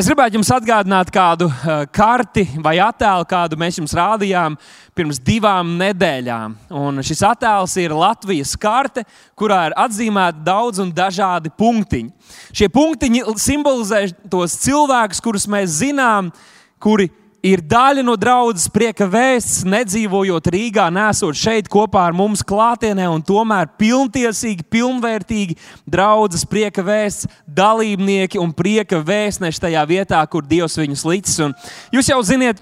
Es gribētu jums atgādināt kādu uh, karti vai attēlu, kādu mēs jums rādījām pirms divām nedēļām. Un šis attēls ir Latvijas karte, kurā ir atzīmēti daudz un dažādi punktiņi. Šie punktiņi simbolizē tos cilvēkus, kurus mēs zinām, kuri ir daļa no draudzes prieka vēsts, nedzīvojot Rīgā, nesot šeit kopā ar mums klātienē, un tomēr pilntiesīgi, pilnvērtīgi draudzes prieka vēsts, dalībnieki un prieka vēstneši tajā vietā, kur Dievs viņus licis. Un jūs jau ziniet,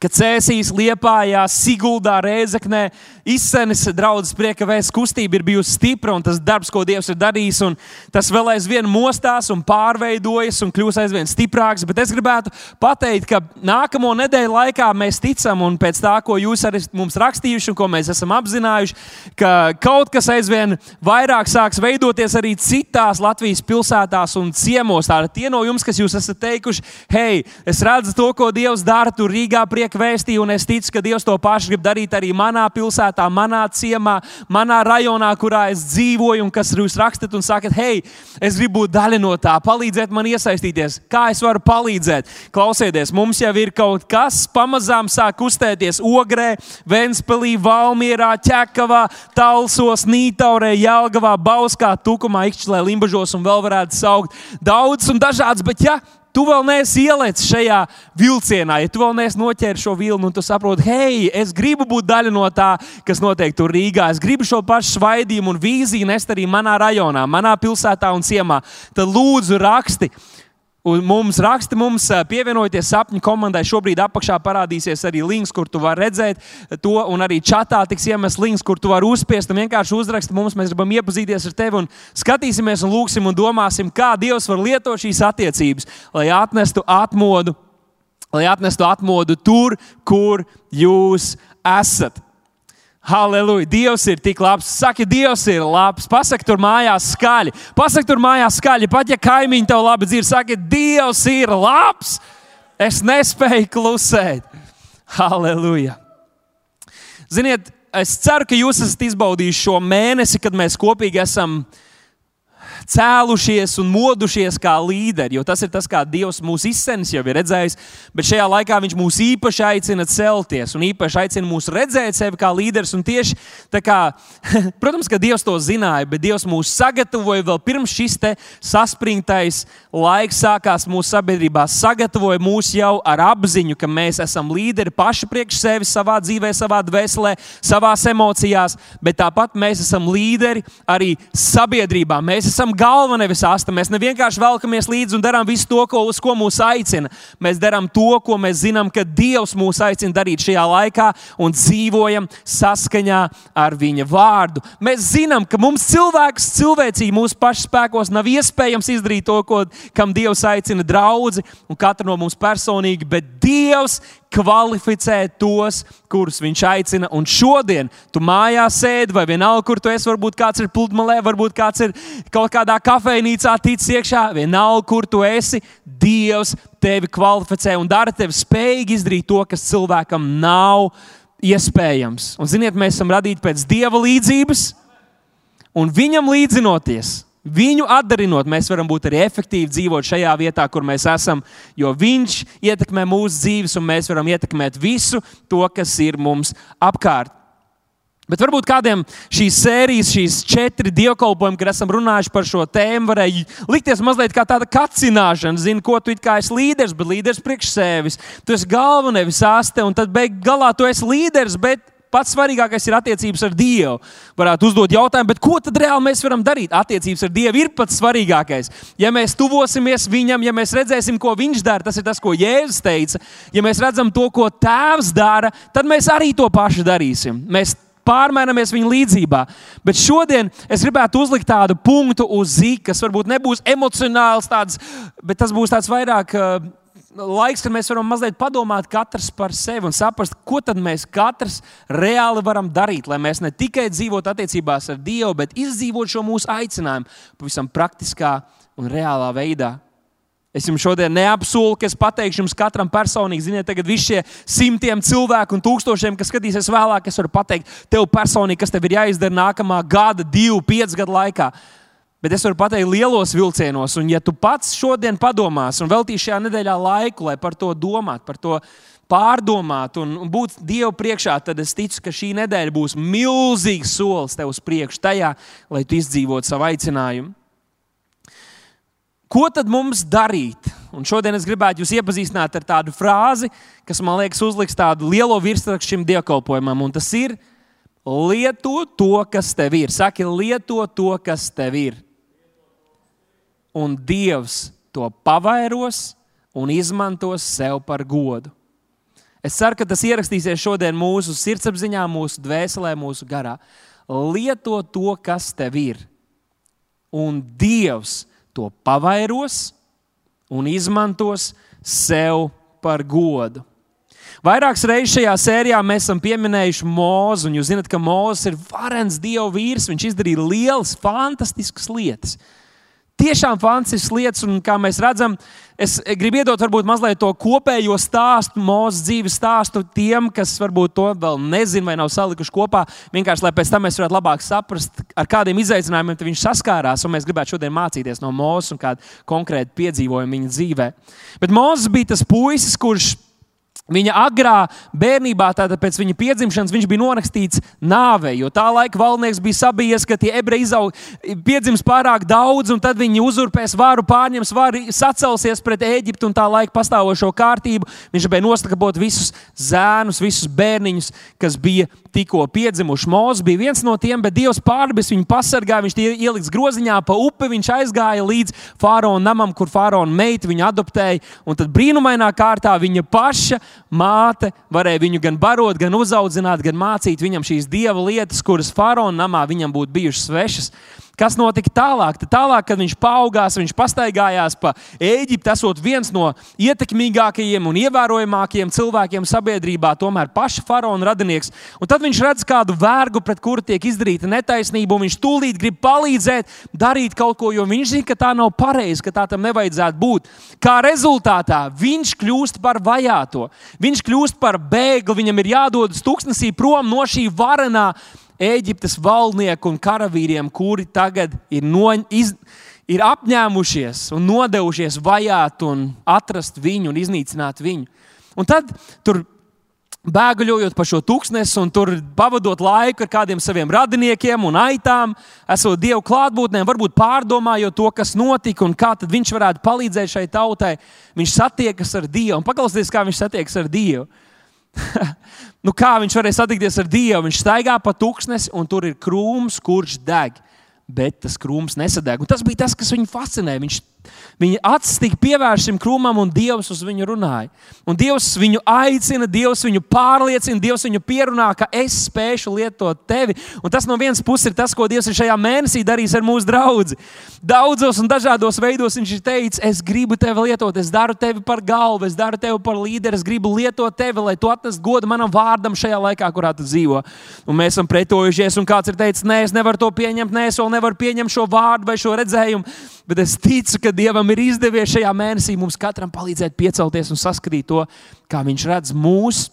ka Cēsīs, Liepājā, Siguldā, Rēzeknē izsenis draudzes prieka vēsts kustība ir bijusi stipra un tas darbs, ko Dievs ir darījis, un tas vēl aizvien mostās un pārveidojas un kļūs aizvien stiprāks. Bet es gribētu pateikt, ka nākamo nedēļu laikā mēs ticam, un pēc tā, ko jūs arī mums rakstījuši un ko mēs esam apzinājuši, ka kaut kas aizvien vairāk sāks veidoties arī citās Latvijas pilsētās un ciemos. Tātad tie no jums, kas jūs esat teikuši, hei, es redzu to, ko Dievs dara tur Rīgā priekšā prieka vēstīju, un es ticu, ka Dievs to pašu grib darīt arī manā pilsētā, manā ciemā, manā rajonā, kurā es dzīvoju, un kas jūs rakstat un sakat, hei, es gribu būt daļa no tā, palīdziet man iesaistīties. Kā es varu palīdzēt? Klausieties, mums jau ir kaut kas, pamazām sāk kustēties Ogrē, Ventspēlī, Valmierā, Čekavā, Talsos, Nītaurē, Jelgavā, Bauskā, Tukumā, Ikšķilē, Limbažos un vēl varētu saukt daudz un dažādas. Bet, ja tu vēl neesi ielicis šajā vilcienā, ja tu vēl neesi noķēris šo vilnu, un tu saproti, hei, es gribu būt daļa no tā, kas notiek tur Rīgā. Es gribu šo pašu svaidījumu un vīziju nest arī manā rajonā, manā pilsētā un ciemā. Tad lūdzu, raksti mums raksta, mums pievienojoties sapņu komandai, šobrīd apakšā parādīsies arī links, kur tu vari redzēt to, un arī čatā tiks iemests links, kur tu vari uzspiest vienkārši uzrakstīt mums. Mēs gribam iepazīties ar tevi un skatīsimies, un lūgsim un domāsim, kā Dievs var lietot šīs attiecības, lai atnestu atmodu, lai atnestu atmodu tur, kur jūs esat. Halleluja! Dievs ir tik labs. Saki, Dievs ir labs. Pasaki, tur mājās skaļi. Pasaki, tur mājās skaļi. Pat ja kaimiņi tev labi dzird, saki, Dievs ir labs. Es nespēju klusēt. Halleluja! Ziniet, es ceru, ka jūs esat izbaudījuši šo mēnesi, kad mēs kopīgi esam cēlušies un modušies kā līderi, jo tas ir tas, kā Dievs mūs izsens jau ir redzējis, bet šajā laikā Viņš mūs īpaši aicina celties un īpaši aicina mūs redzēt sevi kā līderis. Tieši tā kā, protams, ka Dievs to zināja, bet Dievs mūs sagatavoja vēl pirms šis saspringtais laiks sākās mūsu sabiedrībā, sagatavoja mūs jau ar apziņu, ka mēs esam līderi paši priekš sevis, savā dzīvē, savā dvēselē, savā emocijās, bet tāpat mēs esam līderi arī sabiedrībā. Mēs esam galva, nevis asta. Mēs ne vienkārši velkamies līdzi un darām visu to, ko, uz ko mūs aicina. Mēs darām to, ko mēs zinām, ka Dievs mūs aicina darīt šajā laikā un dzīvojam saskaņā ar Viņa vārdu. Mēs zinām, ka mums cilvēks cilvēcīgi mūsu pašu spēkos nav iespējams izdarīt to, ko, kam Dievs aicina draugi un katru no mums personīgi, bet Dievs kvalificē tos, kurus viņš aicina. Un šodien tu mājās sēdi, vai vienalga, kur tu esi, varbūt kāds ir pludmalē, varbūt kāds ir kaut kādā kafejnīcā ticis iekšā, vienalga, kur tu esi, Dievs tevi kvalificē un dara tevi spējīgi izdarīt to, kas cilvēkam nav iespējams. Un ziniet, mēs esam radīti pēc Dieva līdzības, un viņam līdzinoties Viņu atdarinot, mēs varam būt arī efektīvi dzīvot šajā vietā, kur mēs esam, jo Viņš ietekmē mūsu dzīves, un mēs varam ietekmēt visu to, kas ir mums apkārt. Bet varbūt kādiem šīs sērijas, šīs četri dievkalpojumi, kad esam runājuši par šo tēmu, varēja likties mazliet kā tāda kacināšana. Zini, ko tu kā esi līderis, bet līderis priekš sevis. Tu esi galva, nevis aste, un tad beig galā tu esi līderis, bet pats svarīgākais ir attiecības ar Dievu. Varētu uzdot jautājumu, ko tad reāli mēs varam darīt? Attiecības ar Dievu ir pats svarīgākais. Ja mēs tuvosimies Viņam, ja mēs redzēsim, ko Viņš dara, tas ir tas, ko Jēzus teica. Ja mēs redzam to, ko Tēvs dara, tad mēs arī to pašu darīsim. Mēs pārmainamies viņa līdzjūtībā. Bet šodien es gribētu uzlikt tādu punktu uz zīmes, kas varbūt nebūs emocionāls, tāds, bet tas būs tāds vairāk laiks, kad mēs varam mazliet padomāt katrs par sevi un saprast, ko tad mēs katrs reāli varam darīt, lai mēs ne tikai dzīvotu attiecībās ar Dievu, bet izdzīvot šo mūsu aicinājumu pavisam praktiskā un reālā veidā. Es jums šodien neapsolu, ka es pateikšu jums katram personīgi, ziniet, tagad visi šie simtiem cilvēku un tūkstošiem, kas skatīsies vēlāk, es varu pateikt tev personīgi, kas tev ir jāizdara nākamā gada, divu, piecu gadu laikā. Bet es varu pateikt, lielos vilcienos, un ja tu pats šodien padomās un veltīsi šajā nedēļā laiku, lai par to domātu, par to pārdomātu un būt Dievu priekšā, tad es ticu, ka šī nedēļa būs milzīgs solis tev uz priekšu tajā, lai tu izdzīvotu savu aicinājumu. Ko tad mums darīt? Un šodien es gribētu jūs iepazīstināt ar tādu frāzi, kas man liekas, uzliks tādu lielo virsrakstu šim dievkalpojumam, un tas ir: lieto to, kas tev ir. Saki, lieto to, kas tev ir. Un Dievs to pavairos un izmantos sev par godu. Es ceru, ka tas ierakstīsies šodien mūsu sirdsapziņā, mūsu dvēselē, mūsu garā. Lieto to, kas tev ir. Un Dievs to pavairos un izmantos sev par godu. Vairākas reizes šajā sērijā mēs esam pieminējuši Mūzu, un jūs zināt, ka Mūzes ir varens dievu vīrs. Viņš izdarīja lielas, fantastiskas lietas tiešām fantastiskas lietas, un kā mēs redzam, es gribu iedot varbūt mazliet to kopējo stāstu, mūsu dzīves stāstu tiem, kas varbūt to vēl nezina vai nav salikuši kopā. Vienkārši, lai pēc tam mēs varētu labāk saprast, ar kādiem izaicinājumiem viņš saskārās, un mēs gribētu šodien mācīties no mūsu un kādu konkrētu piedzīvojumu viņa dzīvē. Bet Mozus bija tas puisis, kurš Viņa agrā bērnībā, tātad pēc viņa piedzimšanas, viņš bija norakstīts nāvei, jo tā laika valdnieks bija sabijies, ka tie ebreji izaug, piedzims pārāk daudz, un tad viņi uzurpēs varu, pārņems varu, sacelsies pret Eģiptu un tā laika pastāvošo kārtību. Viņš gribēja nostakabot visus zēnus, visus bērniņus, kas bija tikko piedzimuši. Mūzis bija viens no tiem, bet Dievs pārdabis viņu pasargāja. Viņš tie ieliks groziņā pa upi, viņš aizgāja līdz faraona namam, kur faraona meita viņu adoptēja, un tad brīnumainā kārtā viņa paša māte varēja viņu gan barot, gan uzaudzināt, gan mācīt viņam šīs dieva lietas, kuras faraona namā viņam būtu bijušas svešas. Kas notika tālāk? Tad tālāk, kad viņš paaugās, viņš pastaigājās pa Eģipti, esot viens no ietekmīgākajiem un ievērojamākajiem cilvēkiem sabiedrībā, tomēr paša faraona radinieks. Un tad viņš redz kādu vergu, pret kuru tiek izdarīta netaisnība, un viņš tūlīt grib palīdzēt, darīt kaut ko, jo viņš zina, ka tā nav pareizi, ka tā tam nevajadzētu būt. Kā rezultātā viņš kļūst par vajāto, viņš kļūst par bēgli, viņam ir jādodas tūkstnesī prom no šī varenā Eģiptes valdnieku un karavīriem, kuri tagad ir, no, iz, ir apņēmušies un nodevušies vajāt un atrast viņu un iznīcināt viņu. Un tad tur bēgaļojot pa šo tūkstnesi un tur pavadot laiku ar kādiem saviem radiniekiem un aitām, esot Dievu klātbūtnē, varbūt pārdomājot to, kas notika un kā viņš varētu palīdzēt šai tautai, viņš satiekas ar Dievu. Un paklausieties, kā viņš satiekas ar Dievu. nu, kā viņš varēja satikties ar Dievu? Viņš staigā pa tūkstnesi, un tur ir krūms, kurš deg. Bet tas krūms nesadeg. Un tas bija tas, kas viņu fascinēja. Viņš Viņa acis tika pievērsta šim krūmam, un Dievs uz viņu runāja. Un Dievs viņu aicina, Dievs viņu pārliecina, Dievs viņu pierunā, ka es spēšu lietot tevi. Un tas no vienas puses ir tas, ko Dievs ir šajā mēnesī darījis ar mūsu draugu. Daudzos un dažādos veidos viņš ir teicis, es gribu tevi lietot, es daru tevi par galvu, es daru tevi par līderi, es gribu lietot tevi, lai tu atnestu godu manam vārdam šajā laikā, kurā tu dzīvo. Un mēs esam pretojušies, un kāds ir teicis, nē, es nevaru to pieņemt, nē, es vēl nevaru pieņemt šo vārdu vai šo redzējumu. Bet es ticu, ka Dievam ir izdevies šajā mēnesī mums katram palīdzēt piecelties un saskatīt to, kā Viņš redz mūsu.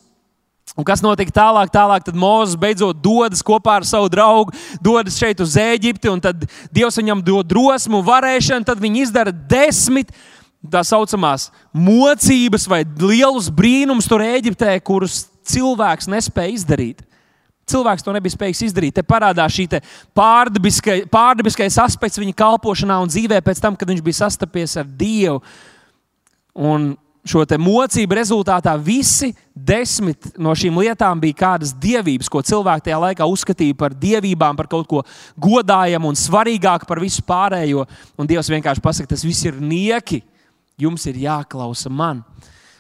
Un kas notika tālāk? Tālāk Mozus beidzot dodas kopā ar savu draugu, dodas šeit uz Eģipti, un tad Dievs viņam dod drosmu, varēšanu. Tad viņi izdara desmit tā saucamās mocības vai lielus brīnumus tur Eģiptē, kurus cilvēks nespēja izdarīt. Cilvēks to nebija spējīgs izdarīt. Te parādās šī te pārdabiskais, pārdabiskais aspekts viņa kalpošanā un dzīvē pēc tam, kad viņš bija sastapies ar Dievu. Un šo mocību rezultātā visi desmit no šīm lietām bija kādas dievības, ko cilvēki tajā laikā uzskatīja par dievībām, par kaut ko godājamu un svarīgāku par visu pārējo. Un Dievs vienkārši pasakā, tas viss ir nieki. Jums ir jāklausa man.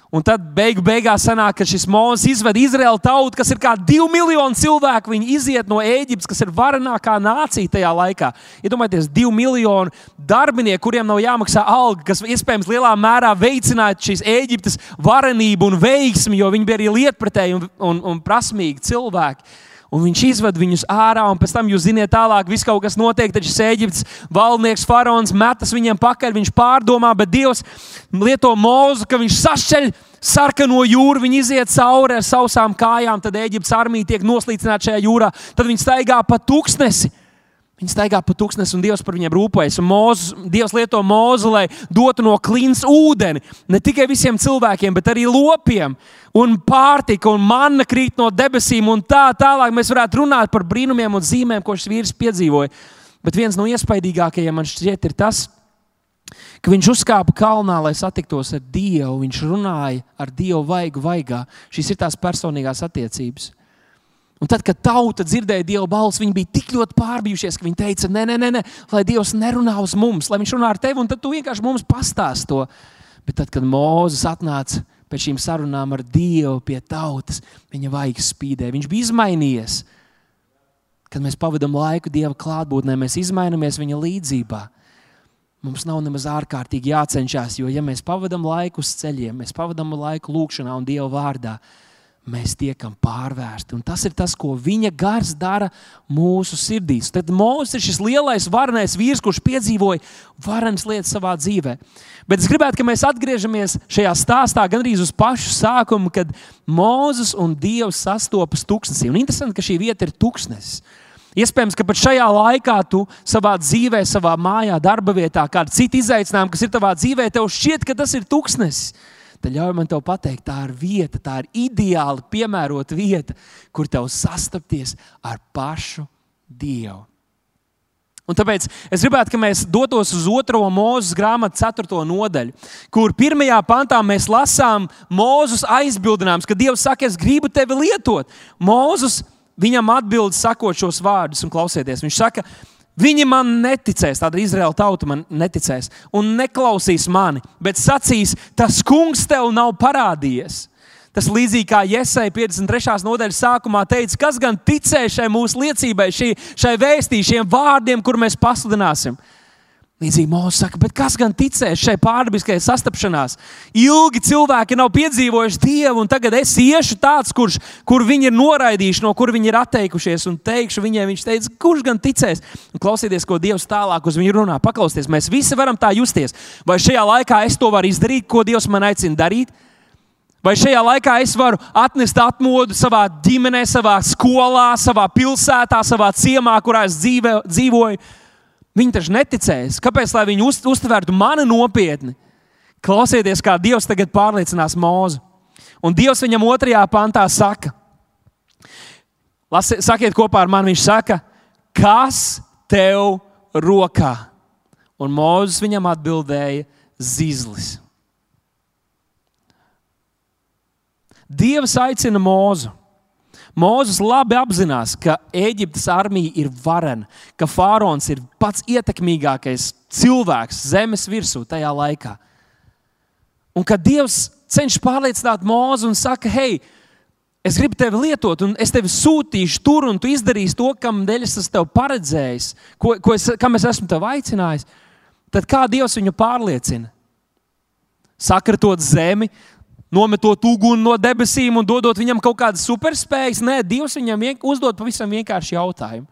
Un tad beigu beigās sanāk, ka šis Mozus izved Izraēlu tautu, kas ir kā divi miljoni cilvēku. Viņi iziet no Ēģiptes, kas ir varenākā nācija tajā laikā. Iedomājieties, divi miljoni darbinieku, kuriem nav jāmaksā alga, kas iespējams lielā mērā veicināja šīs Ēģiptes varenību un veiksmi, jo viņi bija arī lietpratēji un, un, un prasmīgi cilvēki un viņš izved viņus ārā, un pēc tam jūs zināt, tālāk viss kaut kas notiek. Tad šis Eģiptes valdnieks, faraons metas viņiem pakaļ, viņš pārdomā, bet Dievs lieto mūzu, ka viņš sašķeļ sarkano jūru, viņi iziet cauri ar sausām kājām, tad Eģiptes armija tiek noslīcināta šajā jūrā, tad viņi staigā pa tūkstnesi. Viņi staigā pa tūkstnesi, un Dievs par viņiem rūpējas. Mūzes, Dievs lieto mūzu, lai dotu no klints ūdeni ne tikai visiem cilvēkiem, bet arī lopiem. Un pārtika un manna krīt no debesīm, un tā tālāk mēs varētu runāt par brīnumiem un zīmēm, ko šis vīrs piedzīvoja. Bet viens no iespaidīgākajiem man šķiet ir tas, ka viņš uzkāpa kalnā, lai satiktos ar Dievu. Viņš runāja ar Dievu vaigu vaigā. Šīs ir tās personīgās attiecības. Un tad, kad tauta dzirdēja Dieva balsi, viņi bija tik ļoti pārbijušies, ka viņi teica, nē, nē, nē, nē lai Dievs nerunā uz mums, lai Viņš runā ar tevi, un tad tu vienkārši mums pastāst to. Bet tad, kad Mozus atnāca pēc šīm sarunām ar Dievu pie tautas, viņa vaigas spīdēja. Viņš bija izmainījies. Kad mēs pavadām laiku Dieva klātbūtnē, mēs izmainamies Viņa līdzībā. Mums nav nemaz ārkārtīgi jācenšas, jo, ja mēs pavadām laiku uz ceļiem, mēs pavadām laiku lūgšanā un Dieva vārdā, mēs tiekam pārvērsti. Un tas ir tas, ko viņa gars dara mūsu sirdīs. Tad Mozus ir šis lielais, varenais vīrs, kurš piedzīvoja varenas lietas savā dzīvē. Bet es gribētu, lai mēs atgriežamies šajā stāstā gandrīz uz pašu sākumu, kad Mozus un Dievs sastopas tuksnesī. Un interesanti, ka šī vieta ir tuksnesis. Iespējams, ka pat šajā laikā tu savā dzīvē, savā mājā, darba vietā, kāda cita izaicinājuma, kas ir tavā dzīvē, tev šķiet, ka tas ir tuksnesis tad ļauj man te pateikt, tā ir vieta, tā ir ideāli piemērota vieta, kur tev sastapties ar pašu Dievu. Un tāpēc es gribētu, lai mēs dotos uz otro mūža grāmatu, 4. nodaļu, kur pirmajā pantā mēs lasām Mūzus aizbildinājumus, ka Dievs saka, es gribu tevi lietot. Mūzus viņam atbild, sakot šos vārdus, un klausieties, viņš saka, Viņi man neticēs, tāda Izraēla tauta man neticēs un neklausīs mani, bet sacīs, tas kungs tev nav parādījies. Tas līdzīgi kā Iesai 53. nodaļas sākumā teica, kas gan ticēs šai mūsu liecībai, šai, šai vēstī, šiem vārdiem, kur mēs pasludināsim. Līdzīgi Mozus saka, bet kas gan ticēs šai pārdabiskajai sastapšanās? Ilgi cilvēki nav piedzīvojuši Dievu, un tagad es iešu tāds, kurš, kur viņi ir noraidījuši, no kur viņi ir atteikušies, un teikšu viņiem, viņš teica, kurš gan ticēs? Un klausieties, ko Dievs tālāk uz viņu runā. Paklausieties, mēs visi varam tā justies. Vai šajā laikā es to varu izdarīt, ko Dievs man aicina darīt? Vai šajā laikā es varu atnest atmodu savā ģimenē, savā skolā, savā pilsētā, savā ciemā, kurā es dzīve, dzīvoju? Viņi taču neticēs. Kāpēc lai viņi uz, uztvertu mani nopietni? Klausieties, kā Dievs tagad pārliecinās mūzu. Un Dievs viņam otrajā pantā saka, Lasi, sakiet kopā ar mani, viņš saka, kas tev rokā? Un Mozus viņam atbildēja, zizlis. Dievs aicina Mūzu Mozus labi apzinās, ka Eģiptes armija ir varena, ka Fārons ir pats ietekmīgākais cilvēks zemes virsū tajā laikā. Un kad Dievs cenšas pārliecināt Mozu un saka, hei, es gribu tevi lietot, un es tevi sūtīšu tur, un tu izdarīsi to, kam dēļ es esmu paredzējis, ko, ko es, kam es esmu tev aicinājis, tad kā Dievs viņu pārliecina? Sakratot zemi, nometot uguni no debesīm un dodot viņam kaut kādas superspējas. Nē, Dievs viņam vien, uzdod pavisam vienkāršu jautājumu.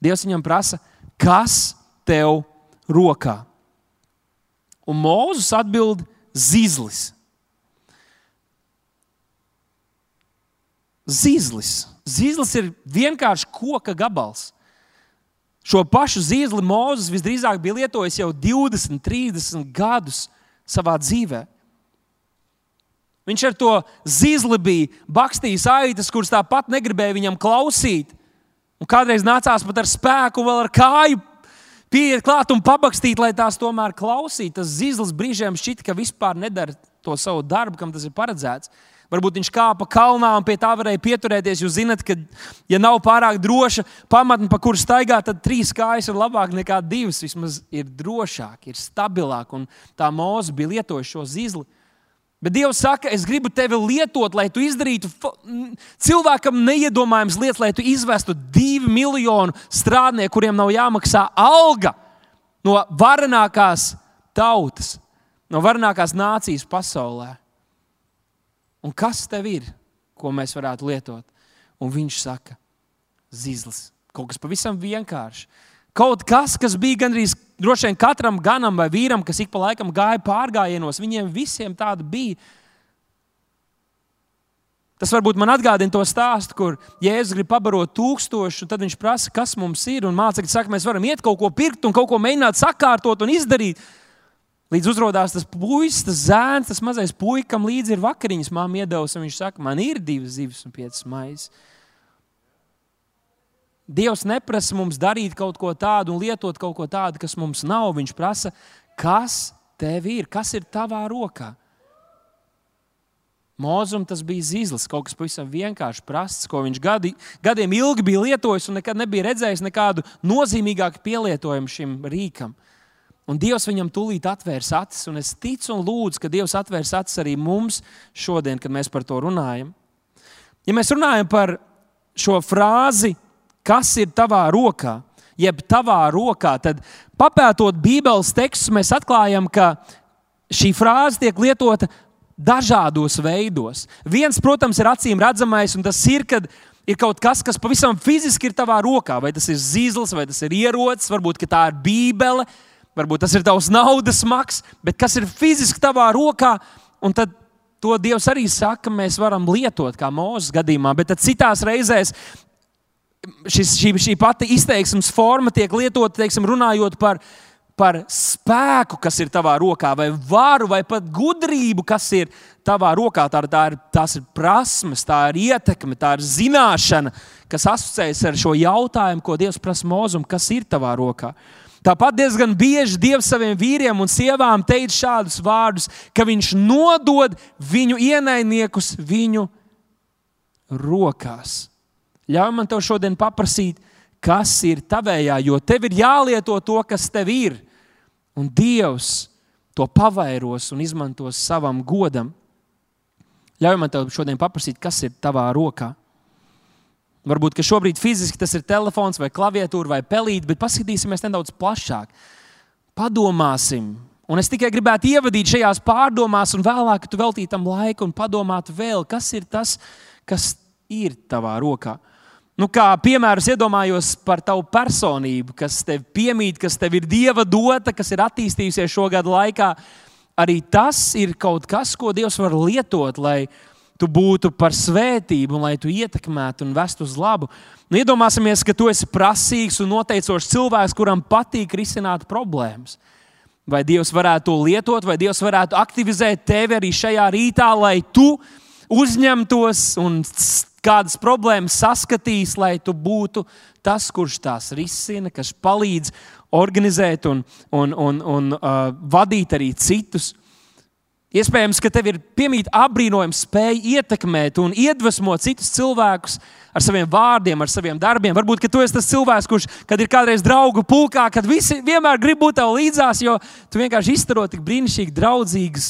Dievs viņam prasa, kas tev rokā? Un Mūzus atbild zizlis. Zizlis. Zizlis ir vienkārši koka gabals. Šo pašu zīzli Mūzes visdrīzāk bija lietojis jau 20, 30 gadus savā dzīvēm. Viņš ar to zīzli bija bakstījis aitas, kuras tāpat negribēja viņam klausīt. Un kādreiz nācās pat ar spēku, vēl ar kāju pieiet klāt un pabakstīt, lai tās tomēr klausītu. Tas zīzlis brīžiem šķita, ka vispār nedara to savu darbu, kam tas ir paredzēts. Varbūt viņš kāpa kalnā un pie tā varēja pieturēties. Jūs zināt, ka, ja nav pārāk droša pamatne, pa kuru staigāt, tad trīs kājas ir labāk nekā divas. Vismaz ir drošāk, ir stabilāk. Un tā mūzika bija lietojusi šo zīzli. Bet Dievs saka, es gribu tevi lietot, lai tu izdarītu cilvēkam neiedomājamas lietas, lai tu izvestu divu miljonu strādnieku, kuriem nav jāmaksā alga no varenākās tautas, no varenākās nācijas pasaulē. Un kas tev ir, ko mēs varētu lietot? Un viņš saka, zizlis. Kaut kas pavisam vienkāršs. Kaut kas, kas bija gandrīz droši vien katram ganam vai vīram, kas ik pa laikam gāja pārgājienos, viņiem visiem tāda bija. Tas varbūt man atgādina to stāstu, kur Jēzus grib pabarot tūkstošu, un tad viņš prasa, kas mums ir. Un mācekļi saka, mēs varam iet kaut ko pirkt un kaut ko mēģināt sakārtot un izdarīt. Līdz uzrādās tas puisis, tas zēns, tas mazais puisis, kam līdzi ir vakariņas, māmiņa iedavusi. Viņš saka, man ir divas zivis un piecas maizes. Dievs neprasa mums darīt kaut ko tādu un lietot kaut ko tādu, kas mums nav. Viņš prasa, kas tev ir, kas ir tavā rokā. Mūzum tas bija zīles, kaut kas pavisam vienkārši prasts, ko viņš gadi, gadiem ilgi bija lietojis un nekad nebija redzējis nekādu nozīmīgāku pielietojumu šim rīkam. Un Dievs viņam tūlīt atvērs acis, un es ticu un lūdzu, ka Dievs atvērs acis arī mums šodien, kad mēs par to runājam. Ja mēs runājam par šo frāzi, kas ir tavā rokā, jeb tavā rokā, tad papētot Bībeles tekstus, mēs atklājam, ka šī frāze tiek lietota dažādos veidos. Viens, protams, ir acīm redzamais, un tas ir, kad ir kaut kas, kas pavisam fiziski ir tavā rokā. Vai tas ir zīles, vai tas ir ierocis, varbūt tā ir bībele, varbūt tas ir tavs naudas maks, bet kas ir fiziski tavā rokā, un tad to Dievs arī saka, mēs varam lietot, kā mūzes gadījumā, bet citās reizēs. Šis, šī, šī pati izteiksmes forma tiek lietota, teiksim, runājot par par spēku, kas ir tavā rokā, vai varu, vai pat gudrību, kas ir tavā rokā. Tā, tā ir, tās ir prasmes, tā ir ietekme, tā ir zināšana, kas asociējas ar šo jautājumu, ko Dievs prasa mūzum, kas ir tavā rokā. Tāpat diezgan bieži Dievs saviem vīriem un sievām teica šādus vārdus, ka Viņš nodod viņu ienaidniekus viņu rokās. Ļauj man tev šodien paprasīt, kas ir tavējā, jo tev ir jālieto to, kas tev ir un Dievs to pavairos un izmantos savam godam. Ļauj man te šodien paprasīt, kas ir tavā rokā. Varbūt šobrīd fiziski tas ir telefons, vai klaviatūra, vai pelīte, bet paskatīsimies nedaudz plašāk. Padomāsim, un es tikai gribētu ievadīt šajās pārdomās, un vēlāk tu veltītu tam laiku un padomāt vēl, kas ir tas, kas ir tavā rokā. Nu, kā piemērs iedomājos par tavu personību, kas tev piemīt, kas tev ir dieva dota, kas ir attīstījusies šo gadu laikā. Arī tas ir kaut kas, ko Dievs var lietot, lai tu būtu par svētību, un lai tu ietekmētu un vestu uz labu. Nu, iedomāsimies, ka tu esi prasīgs un noteicošs cilvēks, kuram patīk risināt problēmas. Vai Dievs varētu to lietot, vai Dievs varētu aktivizēt tevi arī šajā rītā, lai tu uzņemtos un kādas problēmas saskatīs, lai tu būtu tas, kurš tās risina, kas palīdz organizēt un, un, un, un uh, vadīt arī citus. Iespējams, ka tev ir piemīta apbrīnojama spēja ietekmēt un iedvesmot citus cilvēkus ar saviem vārdiem, ar saviem darbiem. Varbūt tu esi tas cilvēks, kurš, kad ir kādreiz draugu pulkā, kad visi vienmēr grib būt tev līdzās, jo tu vienkārši izturot tik brīnišķīgi draudzīgas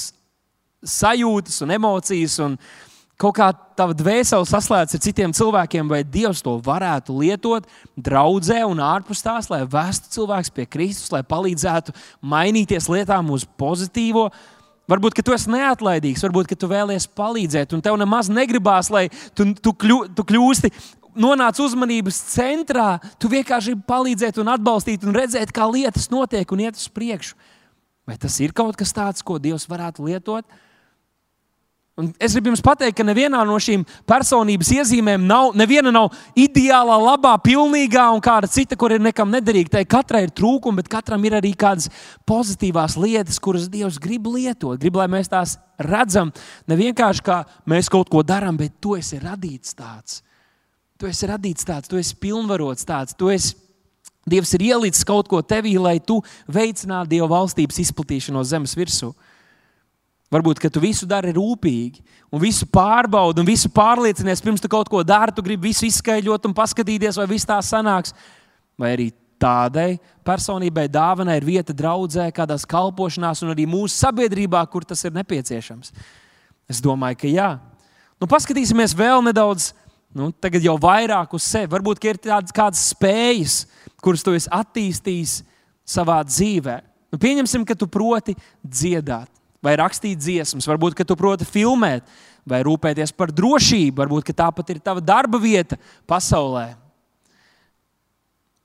sajūtas un emocijas. Un, uh, kaut kā tava dvēsele saslēdzas ar citiem cilvēkiem, vai Dievs to varētu lietot draudzē un ārpus tās, lai vestu cilvēkus pie Kristus, lai palīdzētu mainīties lietām uz pozitīvo. Varbūt, ka tu esi neatlaidīgs, varbūt, ka tu vēlies palīdzēt, un tev nemaz negribās, lai tu, tu, kļu, tu kļūsti. Nonāc uzmanības centrā, tu vienkārši gribi palīdzēt, un atbalstīt, un redzēt, kā lietas notiek un iet uz priekšu. Vai tas ir kaut kas tāds, ko Dievs varētu lietot? Un es gribu jums pateikt, ka nevienā no šīm personības iezīmēm nav, neviena nav ideālā, labā, pilnīgā un kāda cita, kur ir nekam nederīga. Tai katrai ir trūkumi, bet katram ir arī kādas pozitīvas lietas, kuras Dievs grib lietot. Grib, lai mēs tās redzam. Ne vienkārši kā mēs kaut ko darām, bet tu esi radīts tāds. Tu esi radīts tāds, tu esi pilnvarots tāds. Tu esi Dievs ir ielicis kaut ko tevī, lai tu veicinātu Dieva valstības izplatīšanos zemes virsū. Varbūt, ka tu visu dari rūpīgi, un visu pārbaudi, un visu pārliecinies, pirms tu kaut ko dari. Tu gribi visu izskaidrot un paskatīties, vai viss tā sanāks. Vai arī tādai personībai dāvanai ir vieta draudzē, kādās kalpošanās, un arī mūsu sabiedrībā, kur tas ir nepieciešams. Es domāju, ka jā. Nu, paskatīsimies vēl nedaudz, nu, tagad jau vairāk uz sevi. Varbūt ir tādas kādas spējas, kuras tu esi attīstījis savā dzīvē. Nu, pieņemsim, ka tu proti dziedāt vai rakstīt dziesmas, varbūt tu proti filmēt, vai rūpēties par drošību, varbūt tā pat ir tava darba vieta pasaulē.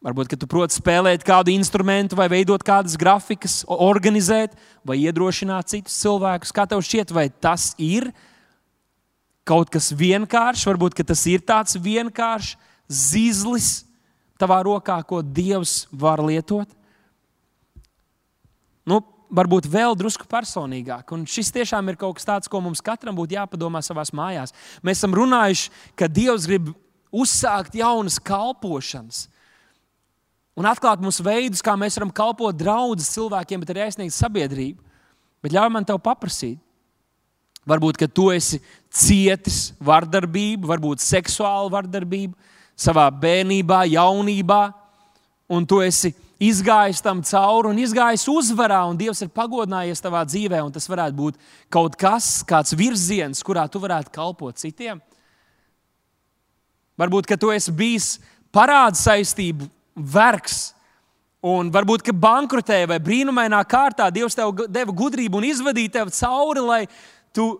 Varbūt tu proti spēlēt kādu instrumentu, vai veidot kādas grafikas, organizēt, vai iedrošināt citus cilvēkus. Kā tev šķiet, vai tas ir kaut kas vienkāršs, varbūt tas ir tāds vienkāršs zīzlis tavā rokā, ko Dievs var lietot. Nu, varbūt vēl drusku personīgāk. Un šis tiešām ir kaut kas tāds, ko mums katram būtu jāpadomā savā mājās. Mēs esam runājuši, ka Dievs grib uzsākt jaunas kalpošanas. Un atklāt mums veidus, kā mēs varam kalpot draudzes cilvēkiem, bet arī aizsniegt sabiedrību. Bet ļauj man te paprasīt, Varbūt, ka tu esi cietis vardarbību, varbūt seksuālu vardarbību savā bērnībā, jaunībā, un tu esi izgājis tam cauri un izgājis uzvarā, un Dievs ir pagodinājies tavā dzīvē, un tas varētu būt kaut kas, kāds virziens, kurā tu varētu kalpot citiem. Varbūt, ka tu esi bijis parādu saistību vergs, un varbūt, ka bankrotē vai brīnumainā kārtā Dievs tev deva gudrību un izvadīja tevi cauri, lai tu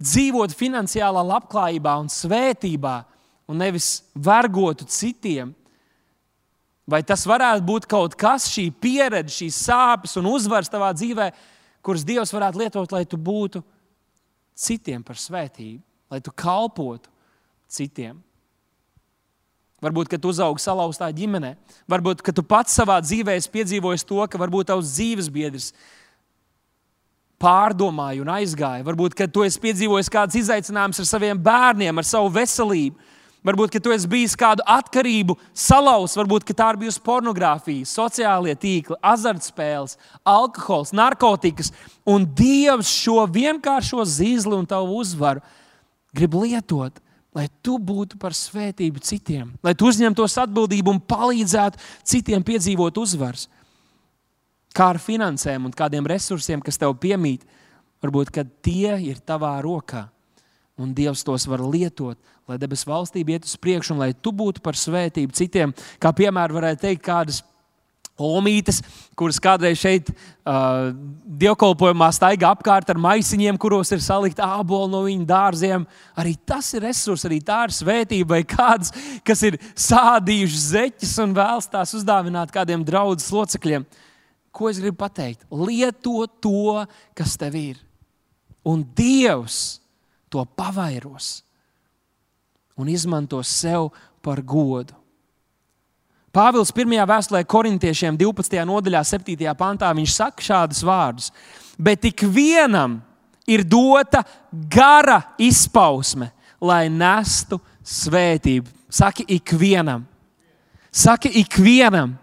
dzīvotu finansiālā labklājībā un svētībā, un nevis vergotu citiem. Vai tas varētu būt kaut kas, šī pieredze, šīs sāpes un uzvaras tavā dzīvē, kuras Dievs varētu lietot, lai tu būtu citiem par svētību, lai tu kalpotu citiem. Varbūt, ka tu uzaugi salauztā ģimenē, varbūt, ka tu pats savā dzīvē esi piedzīvojis to, ka varbūt tavs dzīves biedrs ir pārdomāju un aizgāju. Varbūt, ka tu esi piedzīvojis kādas izaicinājumus ar saviem bērniem, ar savu veselību. Varbūt, ka tu esi bijis kādu atkarību salauz, varbūt tā ir bijusi pornogrāfija, sociālie tīkli, azartspēles, alkohols, narkotikas. Un Dievs šo vienkāršo zīzli un tavu uzvaru grib lietot, lai tu būtu par svētību citiem, lai tu uzņemtos atbildību un palīdzētu citiem piedzīvot uzvaras kā ar finansēm un kādiem resursiem, kas tev piemīt, varbūt tie ir tavā rokā. Un Dievs tos var lietot, lai debesu valstība iet uz priekšu, un lai tu būtu par svētību citiem. Kā piemēram, varētu teikt, kādas omītes, kuras kādreiz šeit uh, dievkalpojumā staigā apkārt ar maisiņiem, kuros ir salikta ābolu no viņu dārziem. Arī tas ir resurs, arī tā ir svētība, vai kāds, kas ir sādījuši zeķes un vēlas tās uzdāvināt kādiem draugu locekļiem. Ko es gribu pateikt? Lieto to, kas tev ir. Un Dievs to pavairos un izmanto sev par godu. Pāvils 1. vēstulē korintiešiem 12. nodaļā, 7. pantā, viņš saka šādus vārdus: Bet ik vienam ir dota gara izpausme, lai nestu svētību. Saki ikvienam, saki ikvienam.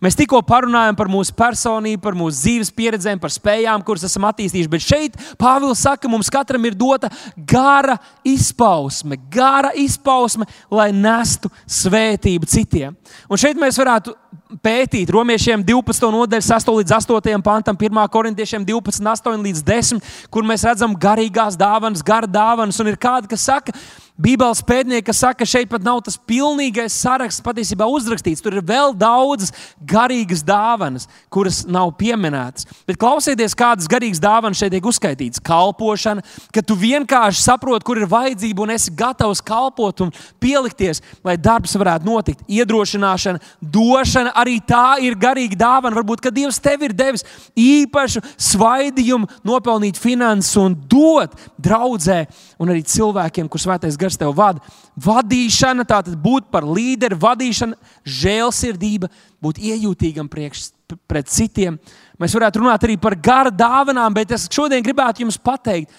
Mēs tikko parunājām par mūsu personību, par mūsu dzīves pieredzēm, par spējām, kuras esam attīstījuši. Bet šeit Pāvils saka, ka mums katram ir dota gara izpausme, gara izpausme, lai nestu svētību citiem. Un šeit mēs varētu pētīt romiešiem 12. nodaļu, 6 līdz 8 pantam, 1 korintiešiem 12, 8 līdz 10, kur mēs redzam garīgās dāvanas, gara dāvanas. Un ir kādi, kas saka, ka Bībeles pētnieki saka, ka šeit pat nav tas pilnīgais saraksts patiesībā uzrakstīts. Tur ir vēl daudzas garīgas dāvanas, kuras nav pieminētas. Bet klausieties, kādas garīgas dāvanas šeit tiek uzskaitītas. Kalpošana, ka tu vienkārši saproti, kur ir vajadzība un esi gatavs kalpot un pielikties, lai darbs varētu notikt. Iedrošināšana, došana, arī tā ir garīga dāvana. Varbūt, ka Dievs tev ir devis īpašu svaidījumu, nopelnīt finanses un dot draudzē un arī cilvēkiem, kurus svētais gars tev vada. Vadīšana, tātad būt par līderi, vadīšana, žēlsirdība, būt iejūtīgam priekš, pret citiem. Mēs varētu runāt arī par gara dāvanām, bet es šodien gribētu jums pateikt,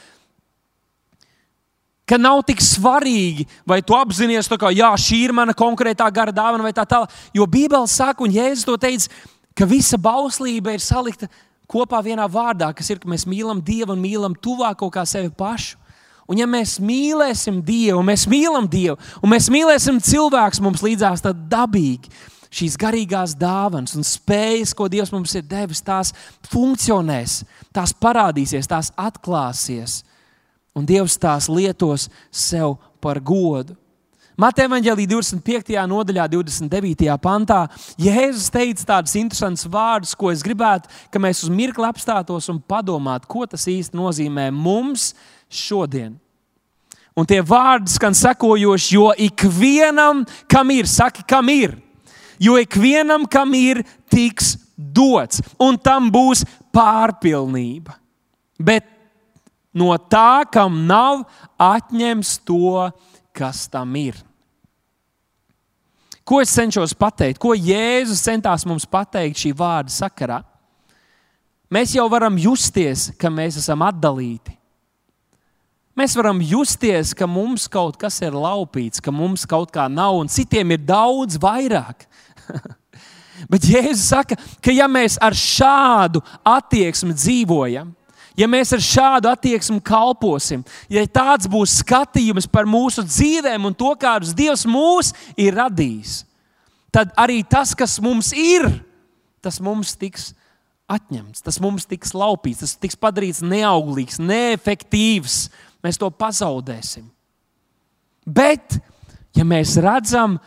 ka nav tik svarīgi, vai tu apzinājies, ka šī ir mana konkrētā gara dāvana vai tā tālāk. Jo Bībele saka, un Jēzus to teica, ka visa bauslība ir salikta kopā vienā vārdā, kas ir, ka mēs mīlam Dievu un mīlam tuvāko kā sevi pašu. Un ja mēs mīlēsim Dievu, mēs mīlam Dievu, un mēs mīlēsim cilvēku mums līdzās, tad dabīgi šīs garīgās dāvanas un spējas, ko Dievs mums ir devis, tās funkcionēs, tās parādīsies, tās atklāsies. Un Dievs tās lietos sev par godu. Mateja Vāģelī 25. nodaļā, 29. pantā, Jēzus teica tādus interesantus vārdus, ko es gribētu, ka mēs uz mirkli apstātos un padomātu, ko tas īsti nozīmē mums šodien. Un tie vārdi skan sekojoši, jo ikvienam, kam ir, saki, kam ir, jo ikvienam, kam ir, tiks dots, un tam būs pārpilnība. Bet No tā, kam nav, atņems to, kas tam ir. Ko es cenšos pateikt? Ko Jēzus centās mums pateikt šī vārda sakarā? Mēs jau varam justies, ka mēs esam atdalīti. Mēs varam justies, ka mums kaut kas ir laupīts, ka mums kaut kā nav, un citiem ir daudz vairāk. Bet Jēzus saka, ka ja mēs ar šādu attieksmi dzīvojam, ja mēs ar šādu attieksmi kalposim, ja tāds būs skatījums par mūsu dzīvēm un to, kādus Dievs mūs ir radījis, tad arī tas, kas mums ir, tas mums tiks atņemts, tas mums tiks laupīts, tas tiks padarīts neauglīgs, neefektīvs. Mēs to pazaudēsim. Bet, ja mēs redzam,